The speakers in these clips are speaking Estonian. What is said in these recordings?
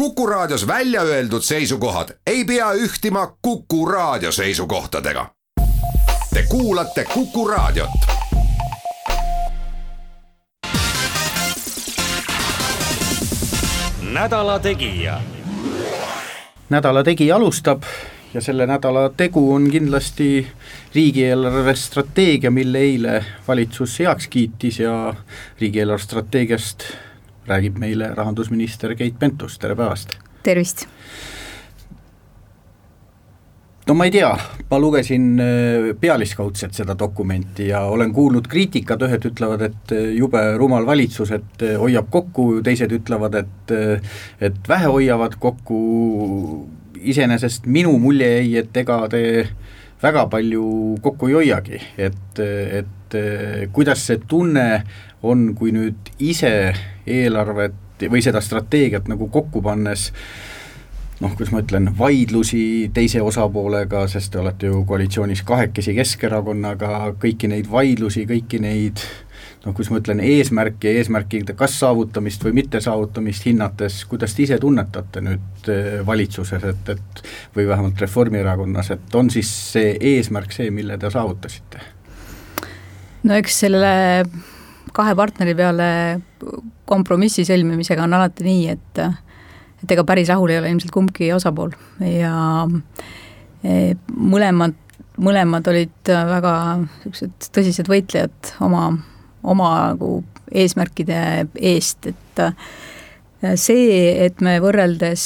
Kuku Raadios välja öeldud seisukohad ei pea ühtima Kuku Raadio seisukohtadega. Te kuulate Kuku Raadiot. nädala Tegija. nädala Tegija alustab ja selle nädala tegu on kindlasti riigieelarve strateegia, mille eile valitsus heaks kiitis ja riigieelarve strateegiast räägib meile rahandusminister Keit Pentus, tere päevast! tervist! no ma ei tea, ma lugesin äh, pealiskaudselt seda dokumenti ja olen kuulnud kriitikat, ühed ütlevad, et äh, jube rumal valitsus, et äh, hoiab kokku, teised ütlevad, et et vähe hoiavad kokku, iseenesest minu mulje jäi, et ega te väga palju kokku ei hoiagi, et, et kuidas see tunne on, kui nüüd ise eelarvet või seda strateegiat nagu kokku pannes noh, kuidas ma ütlen, vaidlusi teise osapoolega, sest te olete ju koalitsioonis kahekesi Keskerakonnaga, kõiki neid vaidlusi, kõiki neid noh, kuidas ma ütlen, eesmärki ja eesmärkide kas saavutamist või mittesaavutamist hinnates, kuidas te ise tunnetate nüüd eh, valitsuses, et, et või vähemalt Reformierakonnas, et on siis see eesmärk see, mille te saavutasite? no eks selle kahe partneri peale kompromissi sõlmimisega on alati nii, et et ega päris rahul ei ole ilmselt kumbki osapool ja e, mõlemad, mõlemad olid väga niisugused tõsised võitlejad oma, oma nagu eesmärkide eest, et see, et me võrreldes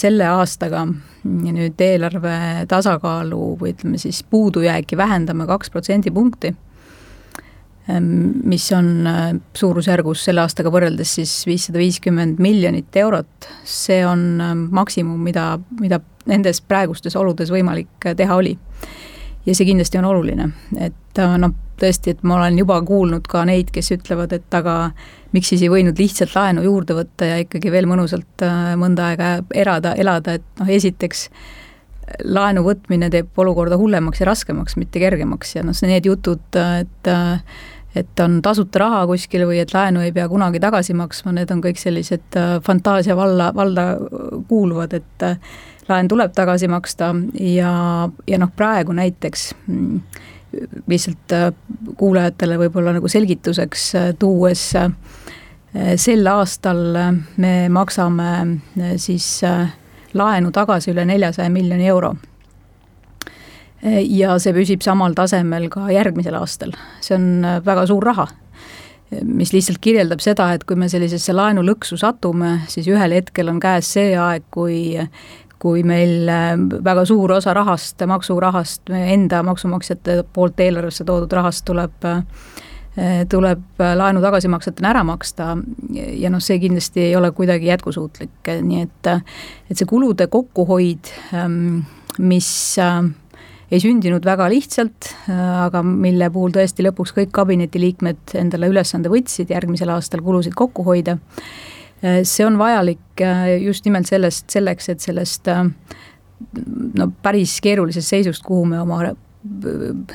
selle aastaga nüüd eelarve tasakaalu või ütleme siis puudujääki vähendame kaks protsendipunkti Ehm, mis on äh, suurusjärgus selle aastaga võrreldes siis viissada viiskümmend miljonit eurot, see on ähm, maksimum, mida, mida nendes praegustes oludes võimalik äh, teha oli. ja see kindlasti on oluline, et äh, noh, tõesti, et ma olen juba kuulnud ka neid, kes ütlevad, et aga miks siis ei võinud lihtsalt laenu juurde võtta ja ikkagi veel mõnusalt mõnda aega elada, elada, et noh, esiteks laenu võtmine teeb olukorda hullemaks ja raskemaks, mitte kergemaks ja noh, need jutud, et et on tasuta raha kuskil või et laenu ei pea kunagi tagasi maksma, need on kõik sellised äh, fantaasia valla, valda kuuluvad, et äh, laen tuleb tagasi maksta ja, ja noh, praegu näiteks mm, lihtsalt äh, kuulajatele võib-olla nagu selgituseks tuues, sel aastal me maksame siis laenu tagasi üle neljasaja miljoni euro. Ja see püsib samal tasemel ka järgmisel aastal, see on äh, väga suur raha mis lihtsalt kirjeldab seda, et kui me sellisesse laenulõksu satume, siis ühel hetkel on käes see aeg, kui kui meil äh, väga suur osa rahast, maksurahast, enda maksumaksjate poolt eelarvesse toodud rahast tuleb äh, tuleb laenu tagasimaksetena ära maksta ja noh, see kindlasti ei ole kuidagi jätkusuutlik, nii et et see kulude kokkuhoid, ähm, mis äh, ei sündinud väga lihtsalt, aga mille puhul tõesti lõpuks kõik kabinetiliikmed endale ülesande võtsid järgmisel aastal kulusid kokku hoida. See on vajalik just nimelt sellest, selleks, et sellest no päris keerulisest seisust, kuhu me oma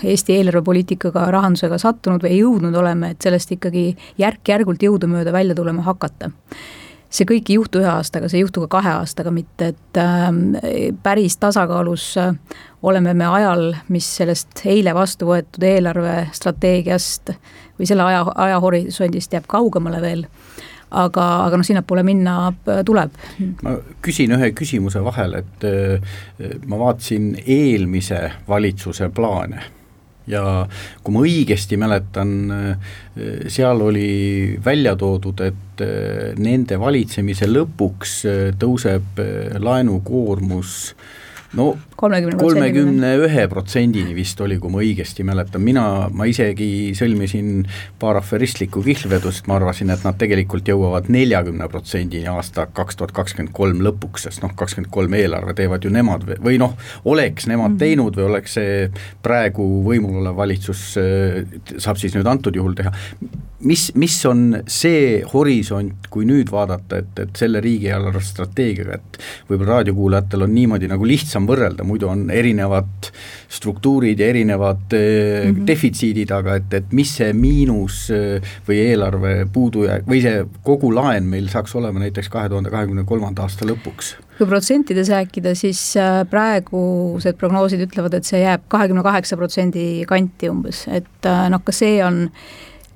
Eesti eelarvepoliitikaga, rahandusega sattunud või jõudnud oleme, et sellest ikkagi järk-järgult jõudumööda välja tulema hakata. See kõik ei juhtu ühe aastaga, see ei juhtu ka kahe aastaga mitte, et äh, päris tasakaalus äh, oleme me ajal, mis sellest eile vastu võetud eelarvestrateegiast või selle aja, ajahorisondist jääb kaugemale veel aga, aga noh, sinnapoole minna tuleb. ma küsin ühe küsimuse vahele, et äh, ma vaatasin eelmise valitsuse plaane ja kui ma õigesti mäletan, seal oli välja toodud, et nende valitsemise lõpuks tõuseb laenukoormus no kolmekümne ühe protsendini vist oli, kui ma õigesti mäletan, mina, ma isegi sõlmisin paar aferistlikku kihlvedust, ma arvasin, et nad tegelikult jõuavad neljakümne protsendini aasta kaks tuhat kakskümmend kolm lõpuks, sest noh, kakskümmend kolm eelarve teevad ju nemad või, või noh, oleks nemad -hmm. teinud või oleks see praegu võimul olev valitsus saab siis nüüd antud juhul teha, mis, mis on see horisont, kui nüüd vaadata, et, et selle riigieelarve strateegiaga, et võib-olla raadiokuulajatel on niimoodi nagu lihtsam võrrelda, muidu on erinevad struktuurid ja erinevad mm -hmm. defitsiidid, aga et, et mis see miinus või eelarve puudujääk või see kogu laen meil saaks olema näiteks kahe tuhande kahekümne kolmanda aasta lõpuks? kui protsentides rääkida, siis praegused prognoosid ütlevad, et see jääb kahekümne kaheksa protsendi kanti umbes, et noh, ka see on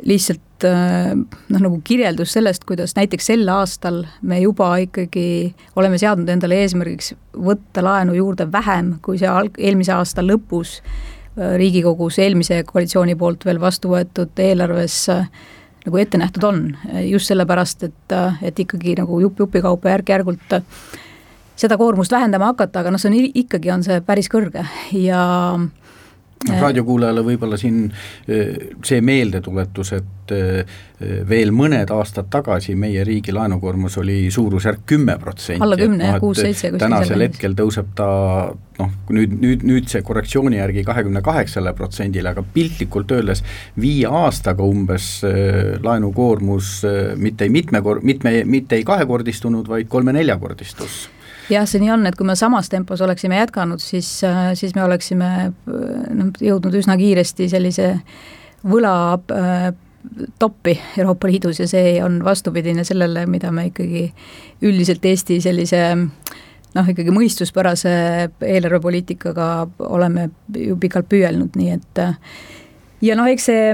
lihtsalt noh, nagu kirjeldus sellest, kuidas näiteks sel aastal me juba ikkagi oleme seadnud endale eesmärgiks võtta laenu juurde vähem, kui see alg-, eelmise aasta lõpus äh, Riigikogus eelmise koalitsiooni poolt veel vastu võetud eelarves äh, nagu ette nähtud on, just sellepärast, et, äh, et ikkagi nagu jupp jupi kaupa järk-järgult seda koormust vähendama hakata, aga noh, see on ikkagi, on see päris kõrge. Ja äh, noh, raadiokuulajale võib-olla siin see meeldetuletus, et veel mõned aastad tagasi meie riigi laenukoormus oli suurusjärk kümme protsenti. alla kümne jah, kuus-seitse. tänasel hetkel tõuseb ta noh, nüüd, nüüd, nüüd see korrektsiooni järgi kahekümne kaheksale protsendile, aga piltlikult öeldes viie aastaga umbes laenukoormus mitte ei mitmekor-, mitme, mitte ei kahekordistunud, vaid kolme-neljakordistus jah, see nii on, et kui me samas tempos oleksime jätkanud, siis, äh, siis me oleksime noh, jõudnud üsna kiiresti sellise võla äh, toppi Euroopa Liidus ja see on vastupidine sellele, mida me ikkagi üldiselt Eesti sellise noh, ikkagi mõistuspärase eelarvepoliitikaga oleme ju pikalt püüelnud, nii et ja noh, eks see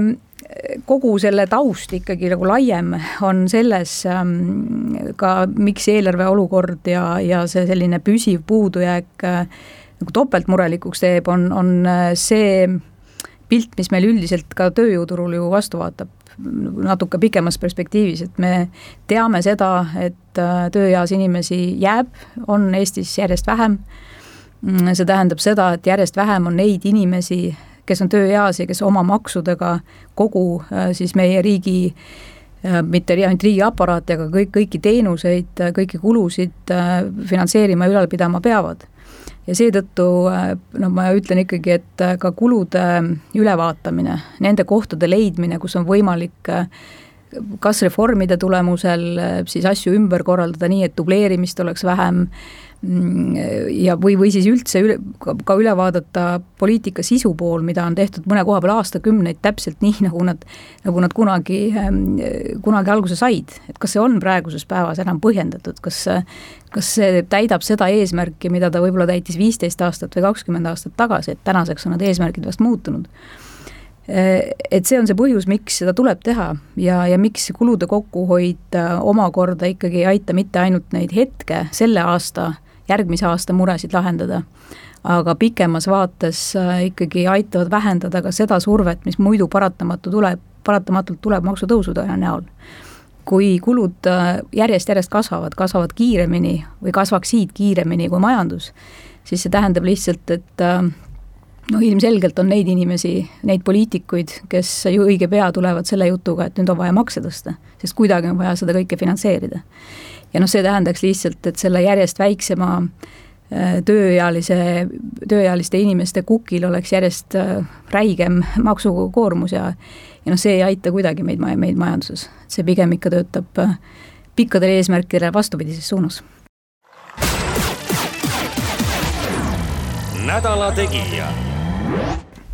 kogu selle taust ikkagi nagu laiem on selles ähm, ka, miks eelarve olukord ja, ja see selline püsiv puudujääk äh, nagu topeltmurelikuks teeb, on, on äh, see pilt, mis meil üldiselt ka tööjõuturul ju vastu vaatab natuke pikemas perspektiivis, et me teame seda, et äh, tööeas inimesi jääb, on Eestis järjest vähem. Mm, see tähendab seda, et järjest vähem on neid inimesi, kes on tööeas ja kes oma maksudega kogu äh, siis meie riigi äh, mitte ainult riigiaparaati, aga kõik, kõiki teenuseid, äh, kõiki kulusid finantseerima ja ülal pidama peavad. ja seetõttu noh, ma ütlen ikkagi, et ka kulude ülevaatamine, nende kohtade leidmine, kus on võimalik kas reformide tulemusel siis asju ümber korraldada nii, et dubleerimist oleks vähem, ja, või, või siis üldse üle, ka üle vaadata poliitika sisu pool, mida on tehtud mõne koha peal aastakümneid täpselt nii, nagu nad, nagu nad kunagi, ähm, kunagi alguse said. et kas see on praeguses päevas enam põhjendatud, kas, kas see täidab seda eesmärki, mida ta võib-olla täitis viisteist aastat või kakskümmend aastat tagasi, et tänaseks on need eesmärgid vast muutunud et see on see põhjus, miks seda tuleb teha ja, ja miks kulude kokkuhoid äh, omakorda ikkagi ei aita mitte ainult neid hetke, selle aasta järgmise aasta muresid lahendada. aga pikemas vaates äh, ikkagi aitavad vähendada ka seda survet, mis muidu paratamatu tuleb, paratamatult tuleb maksutõusude näol. kui kulud järjest-järjest äh, kasvavad, kasvavad kiiremini või kasvaksid kiiremini kui majandus, siis see tähendab lihtsalt, et noh, ilmselgelt on neid inimesi, neid poliitikuid, kes ju õige pea tulevad selle jutuga, et nüüd on vaja makse tõsta, sest kuidagi on vaja seda kõike finantseerida ja noh, see tähendaks lihtsalt, et selle järjest väiksema äh, tööealise, tööealiste inimeste kukil oleks järjest äh, räigem maksukoormus ja ja noh, see ei aita kuidagi meid, meid majanduses, see pigem ikka töötab äh, pikkadele eesmärkidele vastupidises suunas. nädala Tegija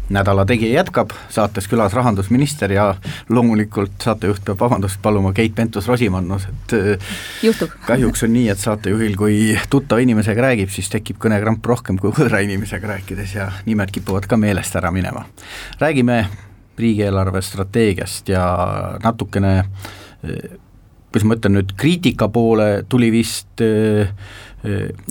nädala Tegija jätkab, saates külas rahandusminister ja loomulikult saatejuht peab vabandust paluma Keit Pentus-Rosimannus, et äh, juhtub. kahjuks on nii, et saatejuhil, kui tuttava inimesega räägib, siis tekib kõnekramp rohkem kui võõra inimesega rääkides ja nimed kipuvad ka meelest ära minema. räägime riigieelarve strateegiast ja natukene äh, kuidas ma ütlen nüüd, kriitika poole tuli vist äh,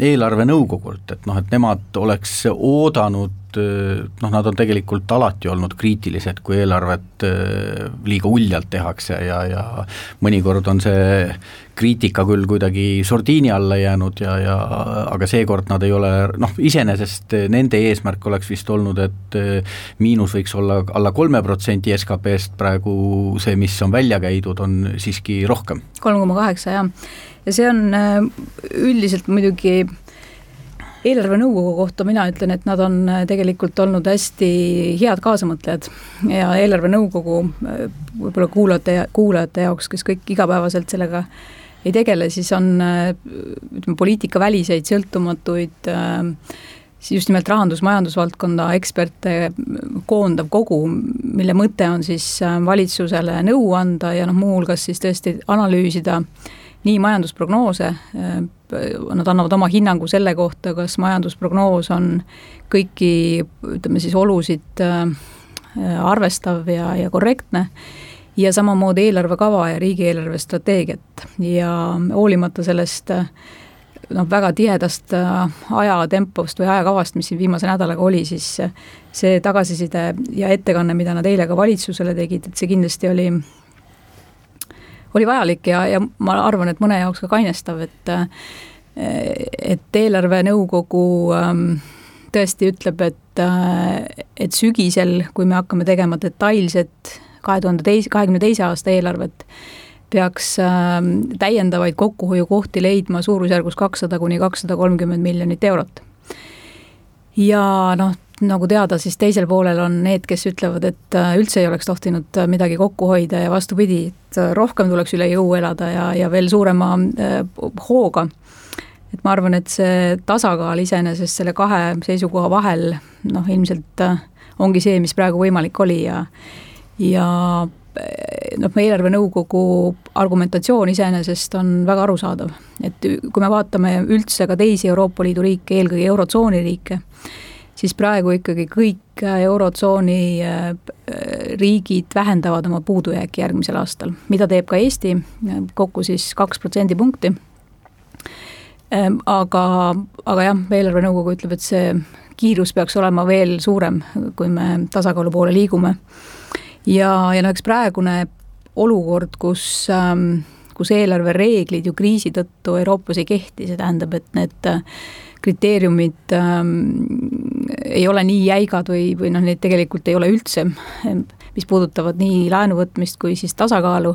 eelarvenõukogult, et noh, et nemad oleks oodanud noh, nad on tegelikult alati olnud kriitilised, kui eelarvet äh, liiga uljalt tehakse ja, ja mõnikord on see kriitika küll kuidagi sordiini alla jäänud ja, ja aga seekord nad ei ole noh, iseenesest nende eesmärk oleks vist olnud, et äh, miinus võiks olla alla kolme protsendi SKP-st, praegu see, mis on välja käidud, on siiski rohkem. kolm koma kaheksa, jah. ja see on üldiselt muidugi eelarvenõukogu kohta mina ütlen, et nad on äh, tegelikult olnud hästi head kaasamõtlejad. Ja eelarvenõukogu äh, võib-olla kuulajate, kuulajate jaoks, kes kõik igapäevaselt sellega ei tegele, siis on äh, ütleme, poliitikaväliseid sõltumatuid siis just nimelt rahandus-majandusvaldkonda eksperte koondav kogu, mille mõte on siis valitsusele nõu anda ja noh, muuhulgas siis tõesti analüüsida nii majandusprognoose, nad annavad oma hinnangu selle kohta, kas majandusprognoos on kõiki ütleme siis olusid arvestav ja, ja korrektne ja samamoodi eelarvekava ja riigieelarve strateegiat ja hoolimata sellest noh, väga tihedast äh, ajatempost või ajakavast, mis siin viimase nädalaga oli, siis see tagasiside ja ettekanne, mida nad eile ka valitsusele tegid, et see kindlasti oli, oli vajalik ja, ja ma arvan, et mõne jaoks ka kainestav, et et eelarvenõukogu ähm, tõesti ütleb, et, äh, et sügisel, kui me hakkame tegema detailset kahe tuhande teise, kahekümne teise aasta eelarvet, peaks äh, täiendavaid kokkuhoiukohti leidma suurusjärgus kakssada kuni kakssada kolmkümmend miljonit eurot. Ja noh, nagu teada, siis teisel poolel on need, kes ütlevad, et äh, üldse ei oleks tohtinud äh, midagi kokku hoida ja vastupidi, et äh, rohkem tuleks üle jõu elada ja, ja veel suurema hooga. et ma arvan, et see tasakaal iseenesest selle kahe seisukoha vahel noh, ilmselt ongi see, mis praegu võimalik oli ja ja noh, meie eelarvenõukogu argumentatsioon iseenesest on väga arusaadav. et kui me vaatame üldse ka teisi Euroopa Liidu riike, eelkõige Eurotsooni riike, siis praegu ikkagi kõik Eurotsooni äh, riigid vähendavad oma puudujääki järgmisel aastal, mida teeb ka Eesti, kokku siis kaks protsendipunkti. Ähm, aga, aga jah, eelarvenõukogu ütleb, et see kiirus peaks olema veel suurem, kui me tasakaalu poole liigume ja, ja no eks praegune olukord, kus ähm, kus eelarvereeglid ju kriisi tõttu Euroopas ei kehti, see tähendab, et need äh, kriteeriumid ähm, ei ole nii jäigad või, või noh, neid tegelikult ei ole üldse, mis puudutavad nii laenu võtmist kui siis tasakaalu,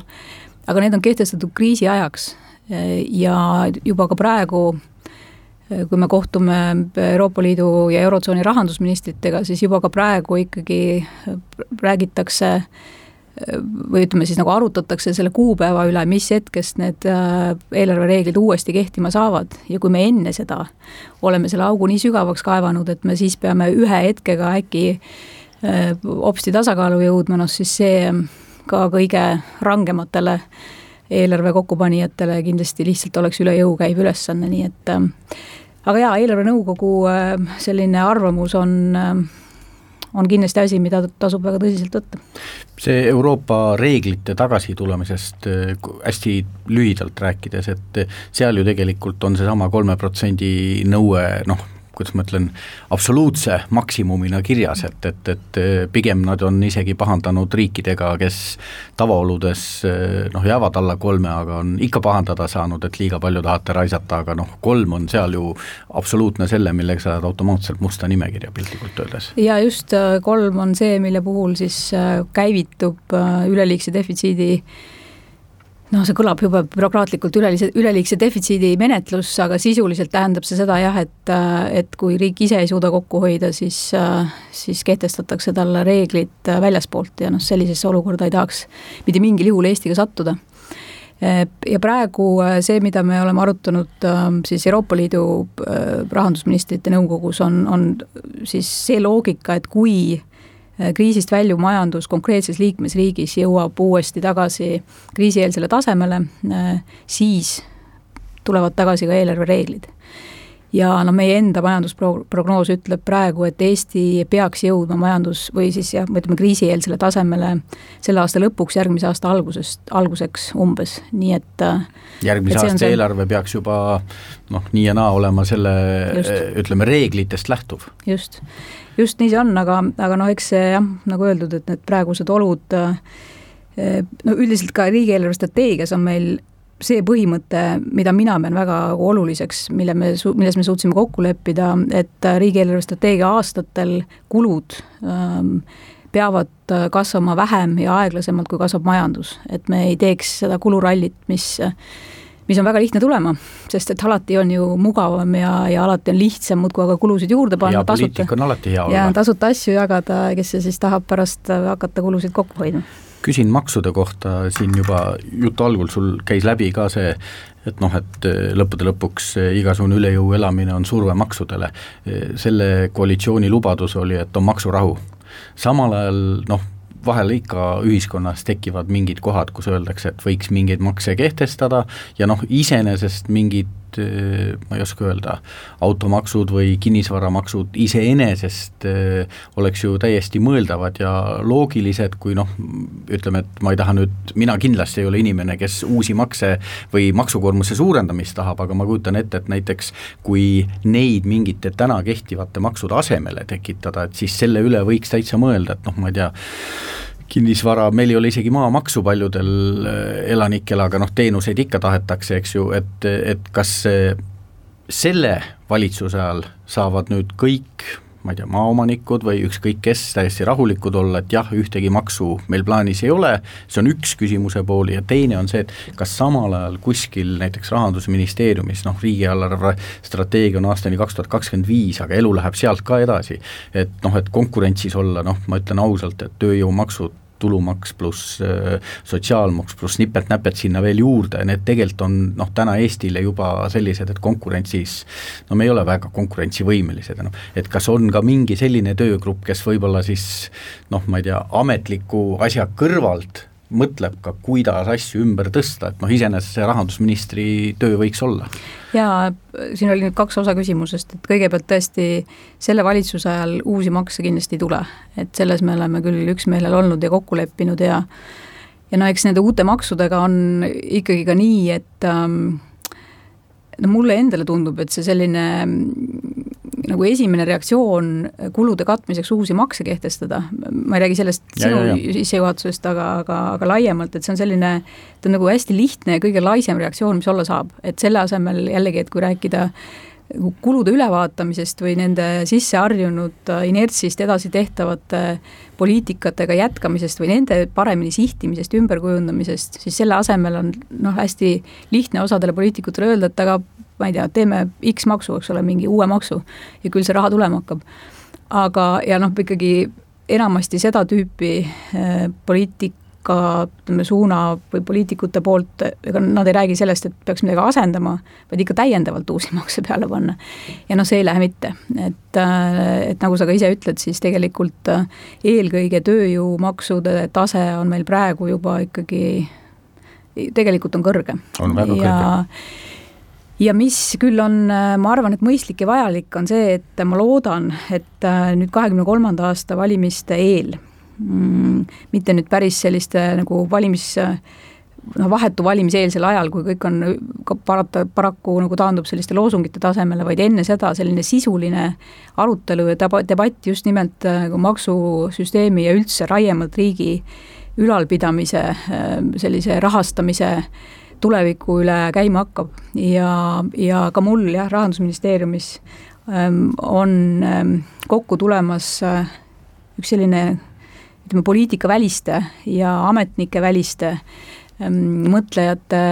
aga need on kehtestatud kriisi ajaks ja juba ka praegu kui me kohtume Euroopa Liidu ja Eurotsooni rahandusministritega, siis juba ka praegu ikkagi räägitakse või ütleme siis nagu arutatakse selle kuupäeva üle, mis hetkest need äh, eelarvereeglid uuesti kehtima saavad. Ja kui me enne seda oleme selle augu nii sügavaks kaevanud, et me siis peame ühe hetkega äkki äh, hopsti tasakaalu jõudma, noh siis see ka kõige rangematele eelarve kokkupanijatele kindlasti lihtsalt oleks üle jõu käiv ülesanne, nii et äh, aga jaa, eelarvenõukogu äh, selline arvamus on äh, on kindlasti asi, mida tasub väga tõsiselt võtta. see Euroopa reeglite tagasitulemisest äh, hästi lühidalt rääkides, et seal ju tegelikult on seesama kolme protsendi nõue noh, kuidas ma ütlen, absoluutse maksimumina kirjas, et, et, et pigem nad on isegi pahandanud riikidega, kes tavaoludes noh, jäävad alla kolme, aga on ikka pahandada saanud, et liiga palju tahate raisata, aga noh, kolm on seal ju absoluutne selle, millega sa saad automaatselt musta nimekirja piltlikult öeldes. ja just, kolm on see, mille puhul siis äh, käivitub äh, üleliigse defitsiidi noh, see kõlab jube bürokraatlikult ülelise, üleliigse defitsiidi menetlus, aga sisuliselt tähendab see seda jah, et, et kui riik ise ei suuda kokku hoida, siis, siis kehtestatakse talle reeglid väljaspoolt ja noh, sellisesse olukorda ei tahaks mitte mingil juhul Eestiga sattuda. ja praegu see, mida me oleme arutanud siis Euroopa Liidu rahandusministrite nõukogus, on, on siis see loogika, et kui Äh, kriisist väljuv majandus konkreetses liikmesriigis jõuab uuesti tagasi kriisieelsele tasemele, äh, siis tulevad tagasi ka eelarvereeglid. Ja no meie enda majandusprognoos ütleb praegu, et Eesti peaks jõudma majandus või siis jah, ütleme kriisieelsele tasemele selle aasta lõpuks, järgmise aasta algusest, alguseks umbes, nii et äh, järgmise et aasta see... eelarve peaks juba noh, nii ja naa olema selle Just. ütleme, reeglitest lähtuv. just just nii see on, aga, aga noh, eks see jah, nagu öeldud, et need praegused olud eh, no üldiselt ka riigieelarve strateegias on meil see põhimõte, mida mina pean väga oluliseks, mille me, milles me suutsime kokku leppida, et riigieelarve strateegia aastatel kulud ähm, peavad kasvama vähem ja aeglasemalt, kui kasvab majandus, et me ei teeks seda kulurallit, mis äh, mis on väga lihtne tulema, sest et alati on ju mugavam ja, ja alati on lihtsam muudkui aga kulusid juurde panna. poliitik on alati hea olla. ja tasuta asju jagada, kes siis tahab pärast hakata kulusid kokku hoidma küsin maksude kohta, siin juba jutu algul sul käis läbi ka see, et noh, et lõppude lõpuks igasugune üle jõu elamine on surve maksudele. selle koalitsiooni lubadus oli, et on maksurahu. samal ajal noh, vahel ikka ühiskonnas tekivad mingid kohad, kus öeldakse, et võiks mingeid makse kehtestada ja noh, iseenesest mingid ma ei oska öelda, automaksud või kinnisvaramaksud iseenesest eh, oleks ju täiesti mõeldavad ja loogilised, kui noh, ütleme, et ma ei taha nüüd, mina kindlasti ei ole inimene, kes uusi makse või maksukoormuse suurendamist tahab, aga ma kujutan ette, et näiteks kui neid mingite täna kehtivate maksude asemele tekitada, et siis selle üle võiks täitsa mõelda, et noh, ma ei tea, kinnisvara, meil ei ole isegi maamaksu paljudel äh, elanikel, aga noh, teenuseid ikka tahetakse, eks ju, et, et kas selle valitsuse ajal saavad nüüd kõik ma ei tea, maaomanikud või ükskõik kes täiesti rahulikud olla, et jah, ühtegi maksu meil plaanis ei ole, see on üks küsimuse pool ja teine on see, et kas samal ajal kuskil näiteks Rahandusministeeriumis noh, riigieelarve strateegia on aastani kaks tuhat kakskümmend viis, aga elu läheb sealt ka edasi, et noh, et konkurentsis olla, noh, ma ütlen ausalt, et tööjõumaksud tulumaks pluss äh, sotsiaalmaks pluss nipet-näpet sinna veel juurde, need tegelikult on noh, täna Eestile juba sellised, et konkurentsis no me ei ole väga konkurentsivõimelised noh, et kas on ka mingi selline töögrupp, kes võib-olla siis noh, ma ei tea, ametliku asja kõrvalt mõtleb ka, kuidas asju ümber tõsta, et noh, iseenesest see rahandusministri töö võiks olla. jaa, siin oli nüüd kaks osa küsimusest, et kõigepealt tõesti selle valitsuse ajal uusi makse kindlasti ei tule, et selles me oleme küll üksmeelel olnud ja kokku leppinud ja ja no eks nende uute maksudega on ikkagi ka nii, et ähm, no mulle endale tundub, et see selline nagu esimene reaktsioon kulude katmiseks uusi makse kehtestada, ma ei räägi sellest ja, sinu sissejuhatusest, aga, aga, aga laiemalt, et see on selline, ta on nagu hästi lihtne ja kõige laisem reaktsioon, mis olla saab, et selle asemel jällegi, et kui rääkida kulude ülevaatamisest või nende sisse harjunud inertsist edasi tehtavate poliitikatega jätkamisest või nende paremini sihtimisest, ümberkujundamisest, siis selle asemel on noh, hästi lihtne osadele poliitikutele öelda, et aga ma ei tea, teeme X maksu, eks ole, mingi uue maksu ja küll see raha tulema hakkab. aga, ja noh, ikkagi enamasti seda tüüpi äh, poliitika ütleme, suuna või poliitikute poolt, ega nad ei räägi sellest, et peaks midagi asendama, vaid ikka täiendavalt uusi makse peale panna. ja noh, see ei lähe mitte, et, äh, et nagu sa ka ise ütled, siis tegelikult äh, eelkõige tööjõumaksude tase on meil praegu juba ikkagi, tegelikult on kõrge. on väga ja, kõrge ja mis küll on, äh, ma arvan, et mõistlik ja vajalik, on see, et ma loodan, et äh, nüüd kahekümne kolmanda aasta valimiste eel mm,, mitte nüüd päris selliste nagu valimis noh, vahetu valimiseelsel ajal, kui kõik on ka parata, paraku nagu taandub selliste loosungite tasemele, vaid enne seda selline sisuline arutelu ja debatt just nimelt äh, nagu maksusüsteemi ja üldse laiemalt riigi ülalpidamise, sellise rahastamise äh, tuleviku üle käima hakkab. Ja, ja ka mul jah, Rahandusministeeriumis ähm, on ähm, kokku tulemas äh, üks selline ütleme, poliitikaväliste ja ametnikeväliste ähm, mõtlejate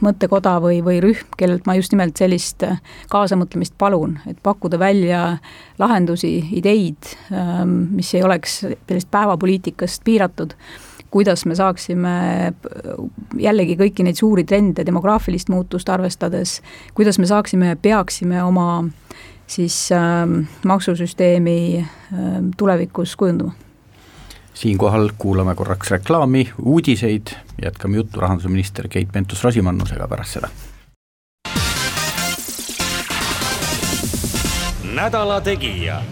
mõttekoda või, või rühm, kellelt ma just nimelt sellist äh, kaasamõtlemist palun, et pakkuda välja lahendusi, ideid, mis ei oleks sellest päevapoliitikast piiratud kuidas me saaksime jällegi kõiki neid suuri trende, demograafilist muutust arvestades, kuidas me saaksime ja peaksime oma siis äh, maksusüsteemi äh, tulevikus kujundama siinkohal kuulame korraks reklaami, uudiseid, jätkame juttu rahandusminister Keit Pentus-Rosimannusega pärast seda. nädala Tegija.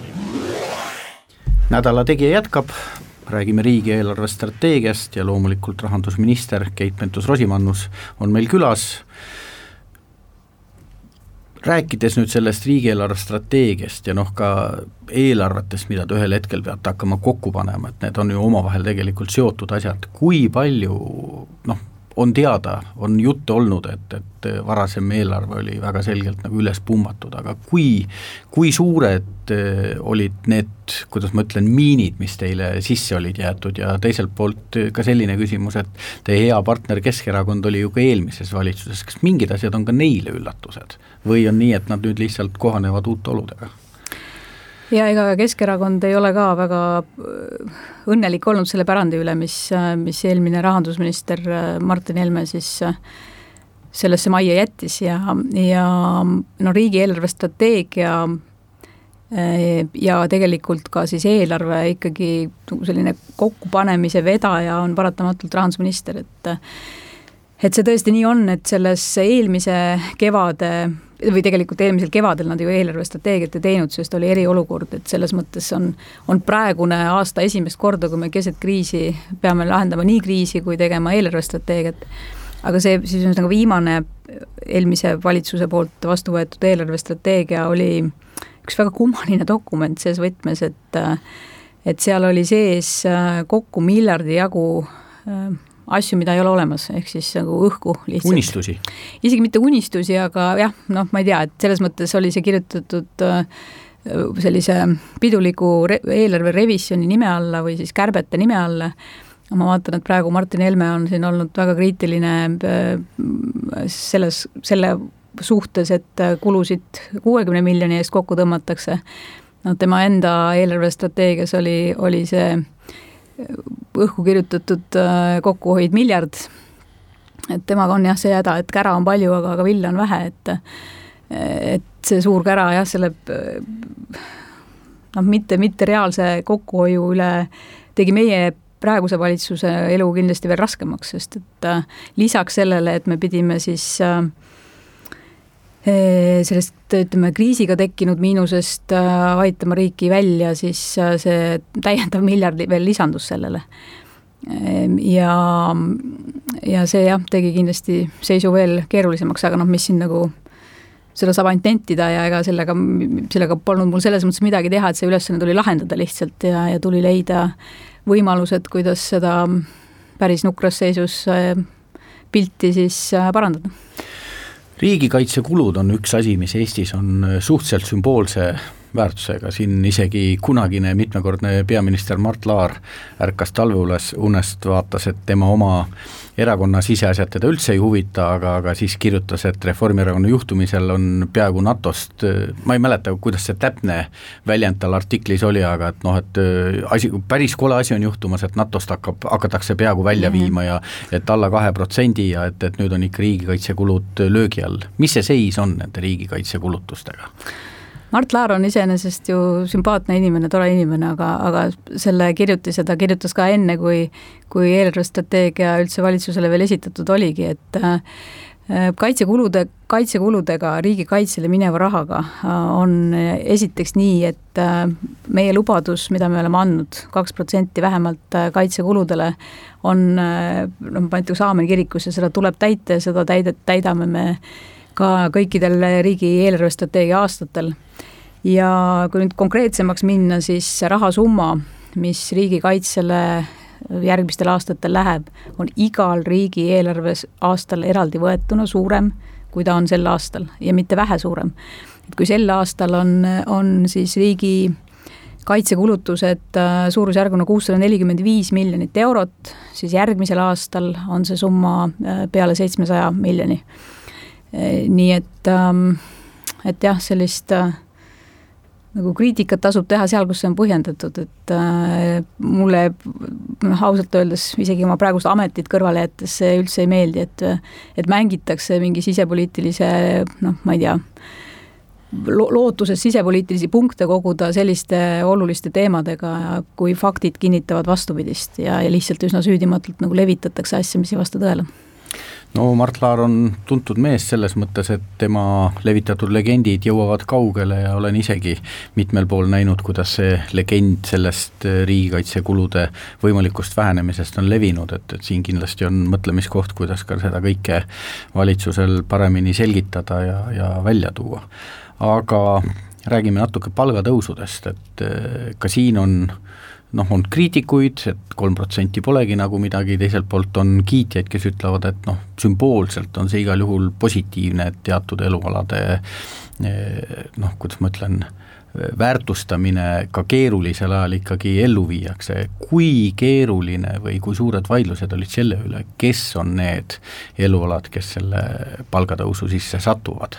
nädala Tegija jätkab, räägime riigi eelarvestrateegiast ja loomulikult rahandusminister Keit Pentus-Rosimannus on meil külas. rääkides nüüd sellest riigieelarve strateegiast ja noh, ka eelarvetest, mida te ühel hetkel peate hakkama kokku panema, et need on ju omavahel tegelikult seotud asjad, kui palju noh, on teada, on juttu olnud, et, et varasem eelarve oli väga selgelt nagu üles pumbatud, aga kui, kui suured eh, olid need, kuidas ma ütlen, miinid, mis teile sisse olid jäetud ja teiselt poolt ka selline küsimus, et teie hea partner Keskerakond oli ju ka eelmises valitsuses, kas mingid asjad on ka neile üllatused või on nii, et nad nüüd lihtsalt kohanevad uute oludega? Ja ega Keskerakond ei ole ka väga äh, õnnelik olnud selle pärandi üle, mis, äh, mis eelmine rahandusminister äh, Martin Helme siis sellesse majja jättis ja, ja no riigi eelarvestrateegia ja tegelikult ka siis eelarve ikkagi selline kokkupanemise vedaja on paratamatult rahandusminister, et et see tõesti nii on, et selles eelmise kevade või tegelikult eelmisel kevadel nad ju eelarvestrateegiat ei teinud, sest oli eriolukord, et selles mõttes on, on praegune aasta esimest korda, kui me keset kriisi peame lahendama nii kriisi kui tegema eelarvestrateegiat. aga see siis nagu viimane eelmise valitsuse poolt vastu võetud eelarvestrateegia oli üks väga kummaline dokument ses võtmes, et et seal oli sees kokku miljardi jagu asju, mida ei ole olemas, ehk siis nagu õhku lihtsalt. unistusi? isegi mitte unistusi, aga jah, noh, ma ei tea, et selles mõttes oli see kirjutatud äh, sellise piduliku re eelarve revisjoni nime alla või siis kärbete nime alla, ma vaatan, et praegu Martin Helme on siin olnud väga kriitiline äh, selles, selle suhtes, et kulusid kuuekümne miljoni eest kokku tõmmatakse, no tema enda eelarvestrateegias oli, oli see õhku kirjutatud äh, kokkuhoid miljard. et temaga on jah see häda, et kära on palju, aga, aga vilja on vähe, et et see suur kära jah, selle noh, mitte, mitte reaalse kokkuhoiu üle tegi meie praeguse valitsuse elu kindlasti veel raskemaks, sest et äh, lisaks sellele, et me pidime siis äh, sellest ütleme, kriisiga tekkinud miinusest äh, aitama riiki välja, siis äh, see täiendav miljard veel lisandus sellele. Ja, ja see jah, tegi kindlasti seisu veel keerulisemaks, aga noh, mis siin nagu seda saab ainult nentida ja ega sellega, sellega polnud mul selles mõttes midagi teha, et see ülesanne tuli lahendada lihtsalt ja, ja tuli leida võimalused, kuidas seda päris nukras seisus äh, pilti siis parandada riigikaitsekulud on üks asi, mis Eestis on äh, suhteliselt sümboolse väärtusega, siin isegi kunagine mitmekordne peaminister Mart Laar ärkas talveunes unest, vaatas, et tema oma erakonna siseasjad teda üldse ei huvita, aga, aga siis kirjutas, et Reformierakonna juhtumisel on peaaegu NATO-st, ma ei mäleta, kuidas see täpne väljend tal artiklis oli, aga et noh, et äh, asi, päris kole asi on juhtumas, et NATO-st hakkab, hakatakse peaaegu välja mhm. viima ja et alla kahe protsendi ja et, et nüüd on ikka riigikaitsekulud löögi all. mis see seis on nende riigikaitsekulutustega? Mart Laar on iseenesest ju sümpaatne inimene, tore inimene, aga, aga selle kirjutise ta kirjutas ka enne, kui kui eelarvestrateegia üldse valitsusele veel esitatud oligi, et äh, kaitsekulude, kaitsekuludega, riigikaitsele mineva rahaga äh, on esiteks nii, et äh, meie lubadus, mida me oleme andnud, kaks protsenti vähemalt kaitsekuludele, on noh, ma ütleks Aamen kirikus ja seda tuleb täita ja seda täidet, täidame me ka kõikidel riigi eelarvestrateegia aastatel. ja kui nüüd konkreetsemaks minna, siis rahasumma, mis riigikaitsele järgmistel aastatel läheb, on igal riigieelarves aastal eraldi võetuna suurem, kui ta on sel aastal ja mitte vähe suurem. et kui sel aastal on, on siis riigi kaitsekulutused äh, suurusjärguna kuussada nelikümmend viis miljonit eurot, siis järgmisel aastal on see summa äh, peale seitsmesaja miljoni nii et, ähm, et jah, sellist äh, nagu kriitikat tasub teha seal, kus see on põhjendatud, et äh, mulle noh, ausalt öeldes isegi oma praegust ametit kõrvale jättes see üldse ei meeldi, et et mängitakse mingi sisepoliitilise noh, ma ei tea, lo-, lootuses sisepoliitilisi punkte koguda selliste oluliste teemadega, kui faktid kinnitavad vastupidist ja, ja lihtsalt üsna süüdimatult nagu levitatakse asja, mis ei vasta tõele no Mart Laar on tuntud mees selles mõttes, et tema levitatud legendid jõuavad kaugele ja olen isegi mitmel pool näinud, kuidas see legend sellest äh, riigikaitsekulude võimalikust vähenemisest on levinud, et, et siin kindlasti on mõtlemiskoht, kuidas ka seda kõike valitsusel paremini selgitada ja, ja välja tuua. aga räägime natuke palgatõusudest, et äh, ka siin on noh, on kriitikuid, et kolm protsenti polegi nagu midagi, teiselt poolt on kiitjaid, kes ütlevad, et noh, sümboolselt on see igal juhul positiivne, et teatud elualade eh, noh, kuidas ma ütlen, väärtustamine ka keerulisel ajal ikkagi ellu viiakse, kui keeruline või kui suured vaidlused olid selle üle, kes on need elualad, kes selle palgatõusu sisse satuvad?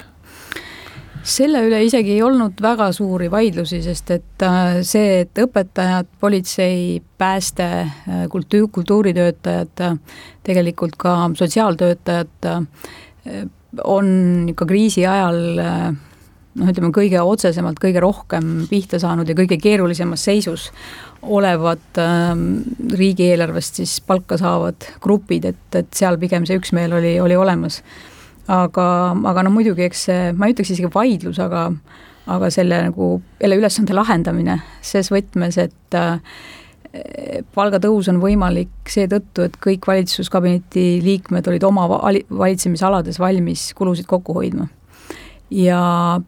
Selle üle isegi ei olnud väga suuri vaidlusi, sest et äh, see, et õpetajad, politsei, pääste, äh, kultuur, kultuuritöötajad, tegelikult ka sotsiaaltöötajad on ikka kriisi ajal noh, ütleme kõige otsesemalt, kõige rohkem pihta saanud ja kõige keerulisemas seisus olevad äh, riigieelarvest siis palka saavad grupid, et, et seal pigem see üksmeel oli, oli olemas aga, aga no muidugi, eks see, ma ei ütleks isegi vaidlus, aga aga selle nagu jälle ülesande lahendamine ses võtmes, et äh, palgatõus on võimalik seetõttu, et kõik valitsuskabineti liikmed olid oma valitsemisalades valmis kulusid kokku hoidma. ja,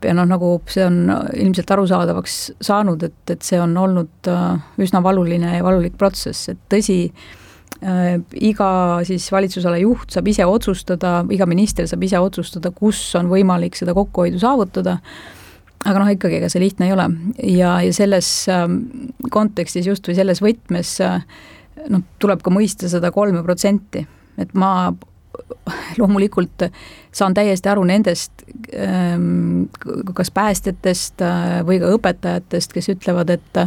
ja noh, nagu see on ilmselt arusaadavaks saanud, et, et see on olnud äh, üsna valuline ja valulik protsess, et tõsi, iga siis valitsusala juht saab ise otsustada, iga minister saab ise otsustada, kus on võimalik seda kokkuhoidu saavutada, aga noh, ikkagi ega see lihtne ei ole. Ja, ja selles ähm, kontekstis just või selles võtmes äh, noh, tuleb ka mõista seda kolme protsenti, et ma loomulikult saan täiesti aru nendest ähm, kas päästjatest äh, või ka õpetajatest, kes ütlevad, et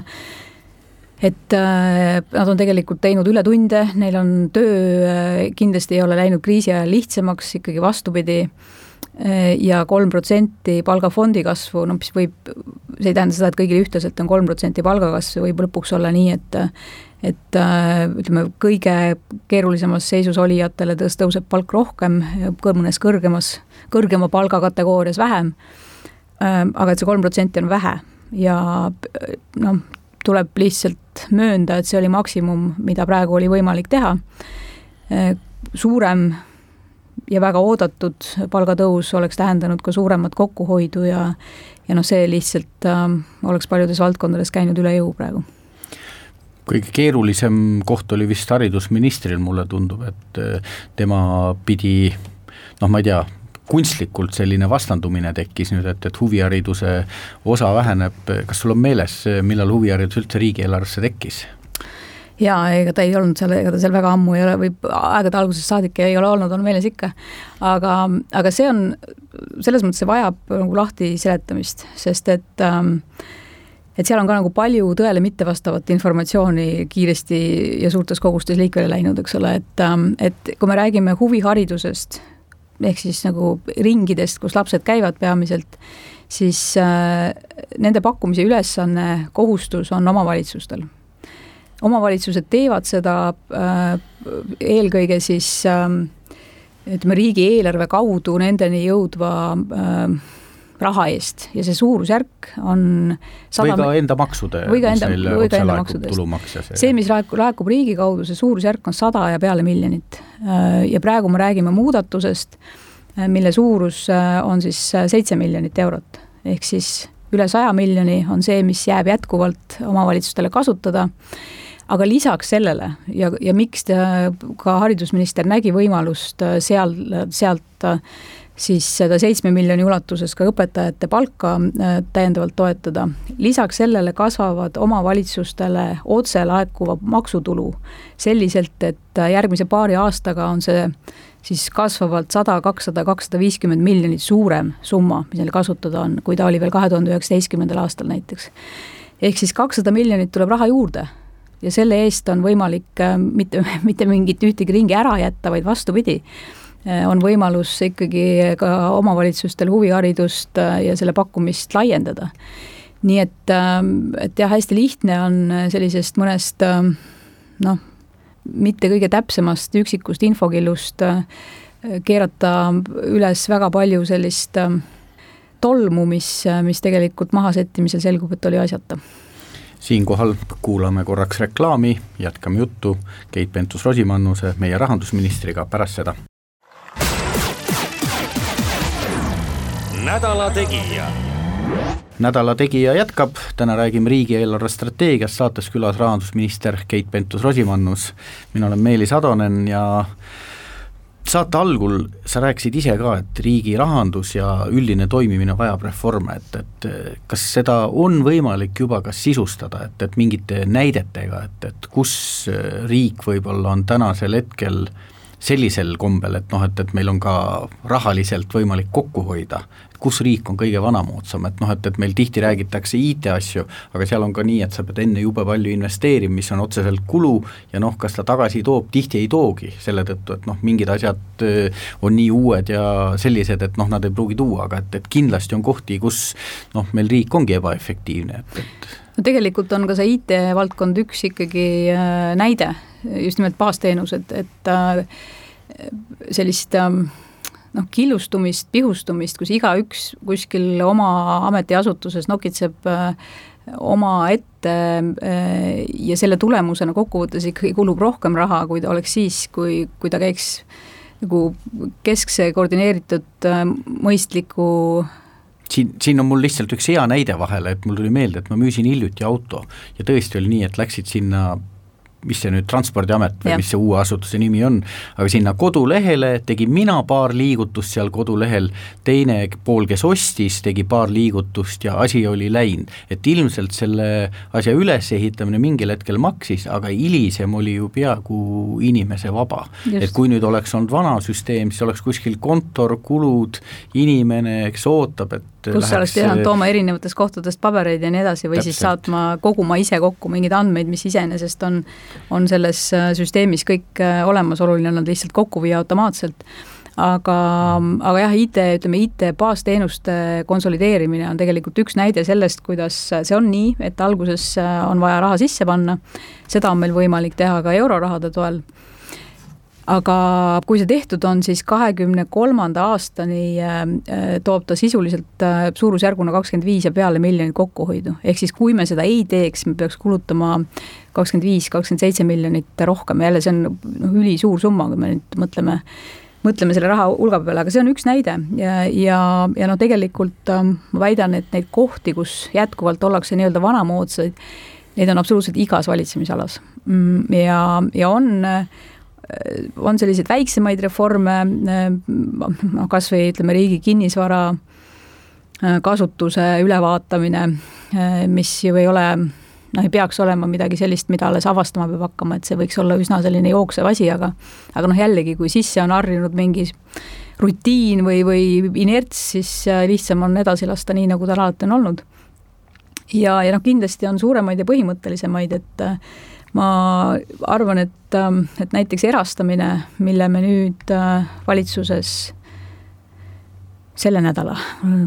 et äh, nad on tegelikult teinud ületunde, neil on töö äh, kindlasti ei ole läinud kriisi ajal lihtsamaks, ikkagi vastupidi äh,, ja kolm protsenti palgafondi kasvu, no mis võib, see ei tähenda seda, et kõigil ühtlaselt on kolm protsenti palgakasvu, võib lõpuks olla nii, et et ütleme, kõige keerulisemas seisus olijatele tõus, tõuseb palk rohkem, mõnes kõrgemas, kõrgema palgakategoorias vähem äh,, aga et see kolm protsenti on vähe ja noh, tuleb lihtsalt möönda, et see oli maksimum, mida praegu oli võimalik teha. suurem ja väga oodatud palgatõus oleks tähendanud ka suuremat kokkuhoidu ja ja noh, see lihtsalt äh, oleks paljudes valdkondades käinud üle jõu praegu kõige keerulisem koht oli vist haridusministril, mulle tundub, et äh, tema pidi noh, ma ei tea, kunstlikult selline vastandumine tekkis nüüd, et, et huvihariduse osa väheneb, kas sul on meeles, millal huviharidus üldse riigieelarvesse tekkis? jaa, ega ta ei olnud seal, ega ta seal väga ammu ei ole või aegade algusest saadik ei ole olnud, on meeles ikka. aga, aga see on, selles mõttes see vajab nagu lahti seletamist, sest et ähm, et seal on ka nagu palju tõele mittevastavat informatsiooni kiiresti ja suurtes kogustes liikvele läinud, eks ole, et, ähm, et kui me räägime huviharidusest, ehk siis nagu ringidest, kus lapsed käivad peamiselt, siis äh, nende pakkumise ülesanne, kohustus on omavalitsustel. omavalitsused teevad seda äh, eelkõige siis äh, ütleme, riigieelarve kaudu nendeni jõudva äh, raha eest ja see suurusjärk on sada või ka enda maksude, või ka enda, või ka enda maksudest. see, mis laekub, laekub riigi kaudu, see suurusjärk on sada ja peale miljonit. Äh, ja praegu me räägime muudatusest, äh, mille suurus äh, on siis seitse miljonit eurot, ehk siis üle saja miljoni on see, mis jääb jätkuvalt omavalitsustele kasutada aga lisaks sellele ja, ja miks ta, ka haridusminister nägi võimalust seal, sealt siis seda seitsme miljoni ulatuses ka õpetajate palka äh, täiendavalt toetada. lisaks sellele kasvavad omavalitsustele otse laekuva maksutulu selliselt, et äh, järgmise paari aastaga on see siis kasvavalt sada, kakssada, kakssada viiskümmend miljonit suurem summa, mis neil kasutada on, kui ta oli veel kahe tuhande üheksateistkümnendal aastal näiteks. ehk siis kakssada miljonit tuleb raha juurde ja selle eest on võimalik äh, mitte, mitte mingit ühtegi ringi ära jätta, vaid vastupidi on võimalus ikkagi ka omavalitsustel huviharidust äh, ja selle pakkumist laiendada. nii et, ähm, et jah, hästi lihtne on sellisest mõnest ähm, noh, mitte kõige täpsemast üksikust infokillust äh, keerata üles väga palju sellist ähm, tolmu, mis, mis tegelikult mahasettimisel selgub, et oli asjata siinkohal kuulame korraks reklaami, jätkame juttu Keit Pentus-Rosimannuse, meie rahandusministriga pärast seda. Nädala Tegija. nädala Tegija jätkab, täna räägime riigieelarve strateegiast, saates külas rahandusminister Keit Pentus-Rosimannus. mina olen Meelis Atonen ja saate algul sa rääkisid ise ka, et riigi rahandus ja üldine toimimine vajab reforme, et, et kas seda on võimalik juba ka sisustada, et, et mingite näidetega, et, et kus riik võib-olla on tänasel hetkel sellisel kombel, et noh, et, et meil on ka rahaliselt võimalik kokku hoida, kus riik on kõige vanamoodsam, et noh, et, et meil tihti räägitakse IT-asju, aga seal on ka nii, et sa pead enne jube palju investeerima, mis on otseselt kulu ja noh, kas ta tagasi toob, tihti ei toogi, selle tõttu, et noh, mingid asjad on nii uued ja sellised, et noh, nad ei pruugi tuua, aga et, et kindlasti on kohti, kus noh, meil riik ongi ebaefektiivne, et, et no tegelikult on ka see IT-valdkond üks ikkagi äh, näide, just nimelt baasteenused, et äh, sellist ähm, noh, killustumist, pihustumist, kus igaüks kuskil oma ametiasutuses nokitseb äh, omaette ja selle tulemusena kokkuvõttes ikkagi kulub rohkem raha, kui ta oleks siis, kui, kui ta käiks nagu keskse koordineeritud mõistliku siin, siin on mul lihtsalt üks hea näide vahele, et mul tuli meelde, et ma müüsin hiljuti auto. Ja tõesti oli nii, et läksid sinna mis see nüüd, Transpordiamet või ja. mis see uue asutuse nimi on, aga sinna kodulehele tegin mina paar liigutust seal kodulehel, teine pool, kes ostis, tegi paar liigutust ja asi oli läinud. et ilmselt selle asja ülesehitamine mingil hetkel maksis, aga hilisem oli ju peaaegu inimese vaba. et kui nüüd oleks olnud vana süsteem, siis oleks kuskil kontor, kulud, inimene, kes ootab, et kus sa oleks pidanud tooma erinevatest kohtadest pabereid ja nii edasi või Täpselt. siis saatma, koguma ise kokku mingeid andmeid, mis iseenesest on on selles äh, süsteemis kõik äh, olemas, oluline on nad lihtsalt kokku viia automaatselt. Aga, aga jah, IT, ütleme IT baasteenuste konsolideerimine on tegelikult üks näide sellest, kuidas see on nii, et alguses äh, on vaja raha sisse panna, seda on meil võimalik teha ka eurorahade toel. Aga kui see tehtud on, siis kahekümne kolmanda aastani toob ta sisuliselt suurusjärguna kakskümmend viis ja peale miljonit kokkuhoidu. ehk siis kui me seda ei teeks, me peaks kulutama kakskümmend viis, kakskümmend seitse miljonit rohkem, jälle see on noh, ülisuur summa, kui me nüüd mõtleme mõtleme selle raha hulga peale, aga see on üks näide ja, ja, ja noh, tegelikult ähm, ma väidan, et neid kohti, kus jätkuvalt ollakse nii-öelda vanamoodsaid, neid on absoluutselt igas valitsemisalas. Mm, ja, ja on Äh, on selliseid väiksemaid reforme, äh, noh kas või ütleme, riigi kinnisvara äh, kasutuse ülevaatamine, mis ju ei ole noh, ei peaks olema midagi sellist, mida alles avastama peab hakkama, et see võiks olla üsna selline jooksev asi, aga aga noh, jällegi, kui sisse on harjunud mingi rutiin või, või inerts, siis lihtsam on edasi lasta nii, nagu ta alati on olnud. ja, ja noh, kindlasti on suuremaid ja põhimõttelisemaid, et ma arvan, et, ähm, et näiteks erastamine, mille me nüüd äh, valitsuses selle nädala,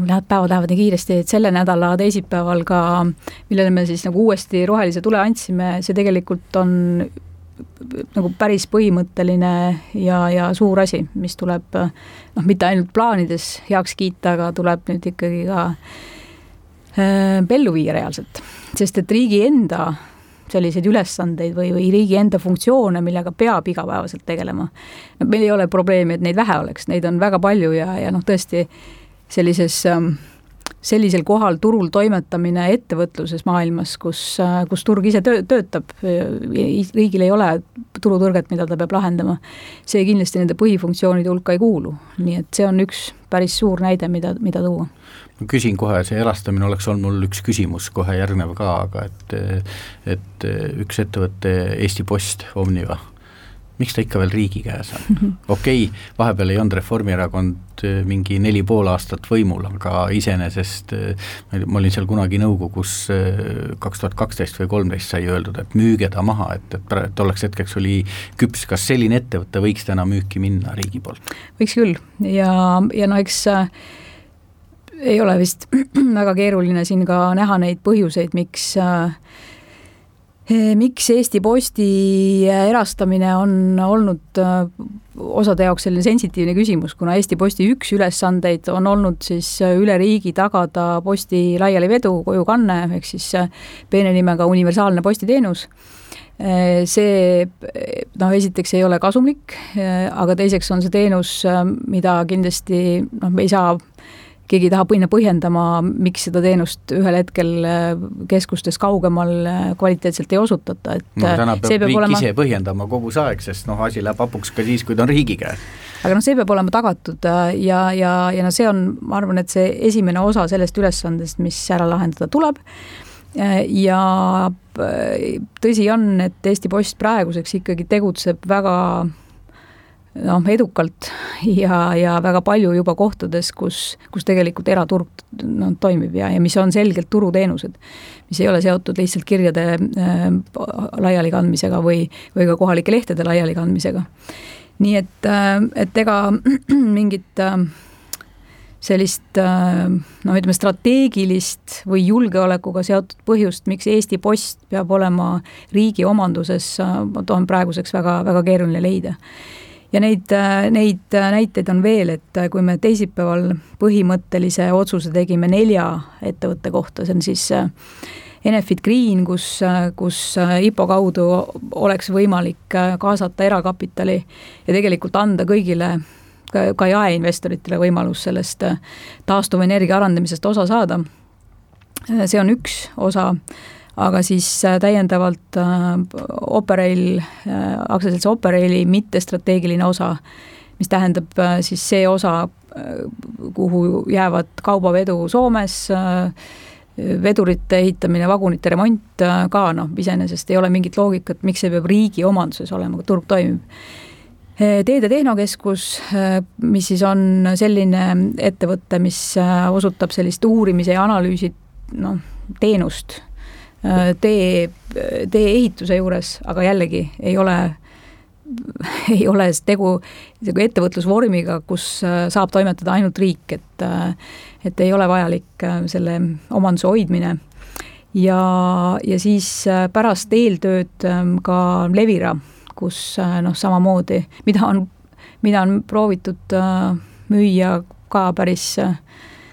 läheb, päevad lähevad nii kiiresti, et selle nädala teisipäeval ka, millele me siis nagu uuesti rohelise tule andsime, see tegelikult on nagu päris põhimõtteline ja, ja suur asi, mis tuleb noh, mitte ainult plaanides heaks kiita, aga tuleb nüüd ikkagi ka äh, ellu viia reaalselt. sest et riigi enda selliseid ülesandeid või, või riigi enda funktsioone, millega peab igapäevaselt tegelema. no meil ei ole probleemi, et neid vähe oleks, neid on väga palju ja, ja noh, tõesti sellises ähm, sellisel kohal turul toimetamine ettevõtluses maailmas, kus, äh, kus turg ise töö, töötab, riigil ei ole turutõrget, mida ta peab lahendama, see kindlasti nende põhifunktsioonide hulka ei kuulu, nii et see on üks päris suur näide, mida, mida tuua ma küsin kohe, see erastamine oleks olnud mul üks küsimus kohe järgnev ka, aga et et üks ettevõte, Eesti Post, Omniva, miks ta ikka veel riigi käes on? okei okay,, vahepeal ei olnud Reformierakond eh, mingi neli pool aastat võimul, aga iseenesest eh, ma olin seal kunagi nõukogus eh, kaks tuhat kaksteist või kolmteist sai öeldud, et müüge ta maha, et, et tolleks hetkeks oli küps, kas selline ettevõte võiks täna müüki minna riigi poolt? võiks küll ja, ja no eks äh, ei ole vist väga keeruline siin ka näha neid põhjuseid, miks äh, miks Eesti Posti erastamine on olnud äh, osade jaoks selline sensitiivne küsimus, kuna Eesti Posti üks ülesandeid on olnud siis üle riigi tagada posti laialivedu, kojukanne, ehk siis äh, peene nimega universaalne postiteenus. See noh, esiteks ei ole kasumlik, aga teiseks on see teenus, mida kindlasti noh, me ei saa keegi ei taha minna põhjendama, miks seda teenust ühel hetkel äh, keskustest kaugemal äh, kvaliteetselt ei osutata, et no täna äh, peab riik olema... ise põhjendama kogu see aeg, sest noh, asi läheb hapuks ka siis, kui ta on riigi käes. aga noh, see peab olema tagatud ja, ja, ja noh, see on, ma arvan, et see esimene osa sellest ülesandest, mis ära lahendada tuleb, ja tõsi on, et Eesti Post praeguseks ikkagi tegutseb väga noh, edukalt ja, ja väga palju juba kohtades, kus, kus tegelikult eraturg noh, toimib ja, ja mis on selgelt turuteenused, mis ei ole seotud lihtsalt kirjade äh, laialikandmisega või, või ka kohalike lehtede laialikandmisega. nii et äh,, et ega mingit äh, sellist äh, noh, ütleme strateegilist või julgeolekuga seotud põhjust, miks Eesti Post peab olema riigi omanduses, äh, toon praeguseks väga, väga keeruline leida ja neid, äh, neid näiteid on veel, et kui me teisipäeval põhimõttelise otsuse tegime nelja ettevõtte kohta, see on siis Enefit Green, kus, kus IPO kaudu oleks võimalik kaasata erakapitali ja tegelikult anda kõigile ka, ka jaeinvestoritele võimalus sellest äh, taastuvenergia arendamisest osa saada. Äh, see on üks osa, aga siis äh, täiendavalt Operail, aktsiaselts Operaili mittestrateegiline osa, mis tähendab siis see osa, kuhu jäävad kaubavedu Soomes, vedurite ehitamine, vagunite remont ka noh, iseenesest ei ole mingit loogikat, miks see peab riigi omanduses olema, kui turg toimib. Teede Tehnokeskus, eh, mis siis on selline ettevõte, mis osutab sellist uurimise ja analüüsi noh, teenust tee, tee-ehituse juures, aga jällegi ei ole, ei ole tegu nagu ettevõtlusvormiga, kus saab toimetada ainult riik, et et ei ole vajalik selle omanduse hoidmine. Ja, ja siis pärast eeltööd ka Levira kus äh, noh, samamoodi, mida on, mida on proovitud äh, müüa ka päris äh,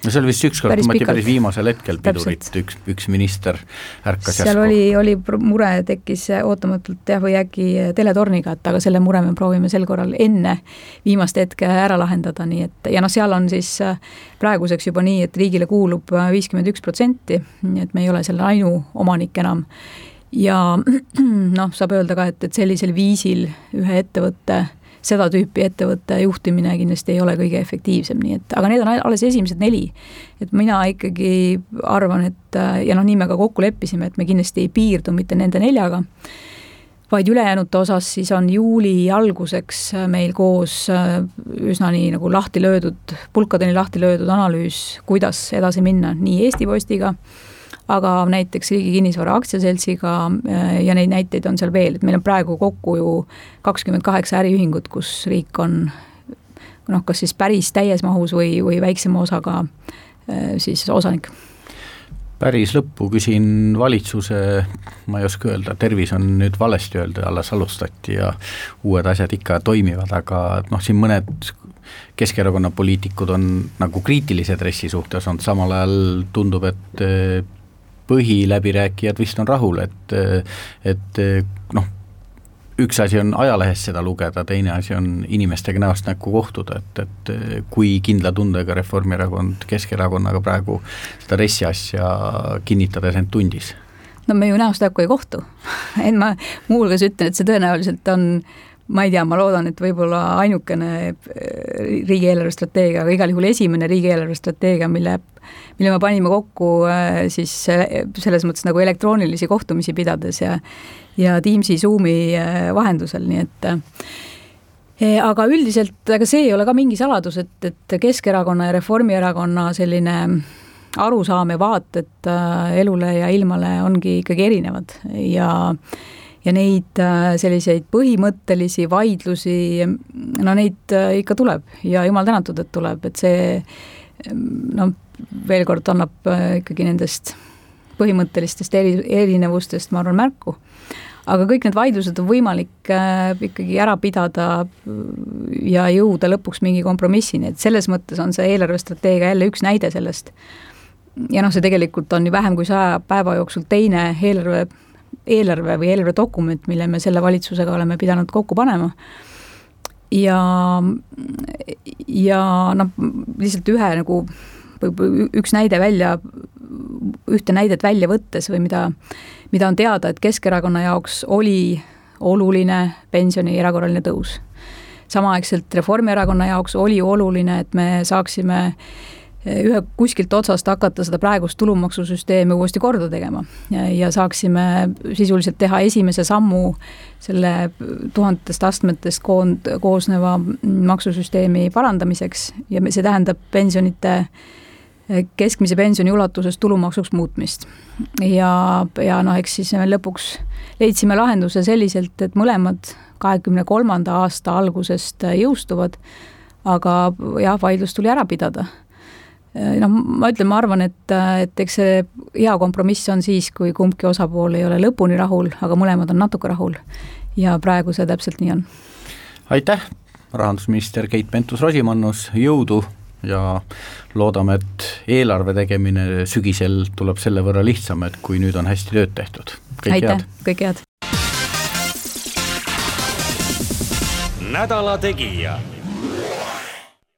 no see oli vist ükskord, tõmmati päris viimasel hetkel pidurit, üks, üks minister ärkas seal järsku. oli, oli mure tekkis ootamatult jah, või äkki teletorniga, et aga selle mure me proovime sel korral enne viimast hetke ära lahendada, nii et ja noh, seal on siis praeguseks juba nii, et riigile kuulub viiskümmend üks protsenti, nii et me ei ole selle ainuomanik enam. Ja noh, saab öelda ka, et, et sellisel viisil ühe ettevõtte, seda tüüpi ettevõtte juhtimine kindlasti ei ole kõige efektiivsem, nii et aga need on alles esimesed neli. et mina ikkagi arvan, et ja noh, nii me ka kokku leppisime, et me kindlasti ei piirdu mitte nende neljaga, vaid ülejäänute osas siis on juuli alguseks meil koos üsna nii nagu lahti löödud, pulkadeni lahti löödud analüüs, kuidas edasi minna nii Eesti Postiga aga näiteks Riigi Kinnisvara Aktsiaseltsiga äh, ja neid näiteid on seal veel, et meil on praegu kokku ju kakskümmend kaheksa äriühingut, kus riik on noh, kas siis päris täies mahus või, või väiksema osaga äh, siis osanik. Päris lõppu küsin valitsuse, ma ei oska öelda, tervis on nüüd valesti öelda, alles alustati ja uued asjad ikka toimivad, aga noh, siin mõned Keskerakonna poliitikud on nagu kriitilised RES-i suhtes olnud, samal ajal tundub, et põhiläbirääkijad vist on rahul, et, et noh, üks asi on ajalehest seda lugeda, teine asi on inimestega näost näkku kohtuda, et, et kui kindla tundega Reformierakond Keskerakonnaga praegu seda RES-i asja kinnitades end tundis? no me ju näost näkku ei kohtu et ma muuhulgas ütlen, et see tõenäoliselt on ma ei tea, ma loodan, et võib-olla ainukene riigi eelarvestrateegia, aga igal juhul esimene riigi eelarvestrateegia, mille mille me panime kokku äh, siis selles mõttes nagu elektroonilisi kohtumisi pidades ja ja Teamsi, Zoomi äh, vahendusel, nii et äh, aga üldiselt, ega see ei ole ka mingi saladus, et, et Keskerakonna ja Reformierakonna selline arusaam ja vaated elule ja ilmale ongi ikkagi erinevad ja ja neid selliseid põhimõttelisi vaidlusi, no neid ikka tuleb ja jumal tänatud, et tuleb, et see noh, veel kord annab äh, ikkagi nendest põhimõttelistest eri, erinevustest, ma arvan, märku. aga kõik need vaidlused on võimalik äh, ikkagi ära pidada äh, ja jõuda lõpuks mingi kompromissini, et selles mõttes on see eelarvestrateegia jälle üks näide sellest. ja noh, see tegelikult on ju vähem kui saja päeva jooksul teine eelarve, eelarve või eelarvedokument, mille me selle valitsusega oleme pidanud kokku panema ja, ja noh, lihtsalt ühe nagu üks näide välja, ühte näidet välja võttes või mida, mida on teada, et Keskerakonna jaoks oli oluline pensioni erakorraline tõus. samaaegselt Reformierakonna jaoks oli oluline, et me saaksime ühe kuskilt otsast hakata seda praegust tulumaksusüsteemi uuesti korda tegema. Ja saaksime sisuliselt teha esimese sammu selle tuhandetest astmetest koond-, koosneva maksusüsteemi parandamiseks. Ja see tähendab pensionite keskmise pensioni ulatuses tulumaksuks muutmist. ja, ja noh, eks siis lõpuks leidsime lahenduse selliselt, et mõlemad kahekümne kolmanda aasta algusest jõustuvad, aga jah, vaidlus tuli ära pidada noh, ma ütlen, ma arvan, et, et eks see hea kompromiss on siis, kui kumbki osapool ei ole lõpuni rahul, aga mõlemad on natuke rahul. ja praegu see täpselt nii on. aitäh, rahandusminister Keit Pentus-Rosimannus, jõudu ja loodame, et eelarve tegemine sügisel tuleb selle võrra lihtsam, et kui nüüd on hästi tööd tehtud. aitäh, kõike head! nädala Tegija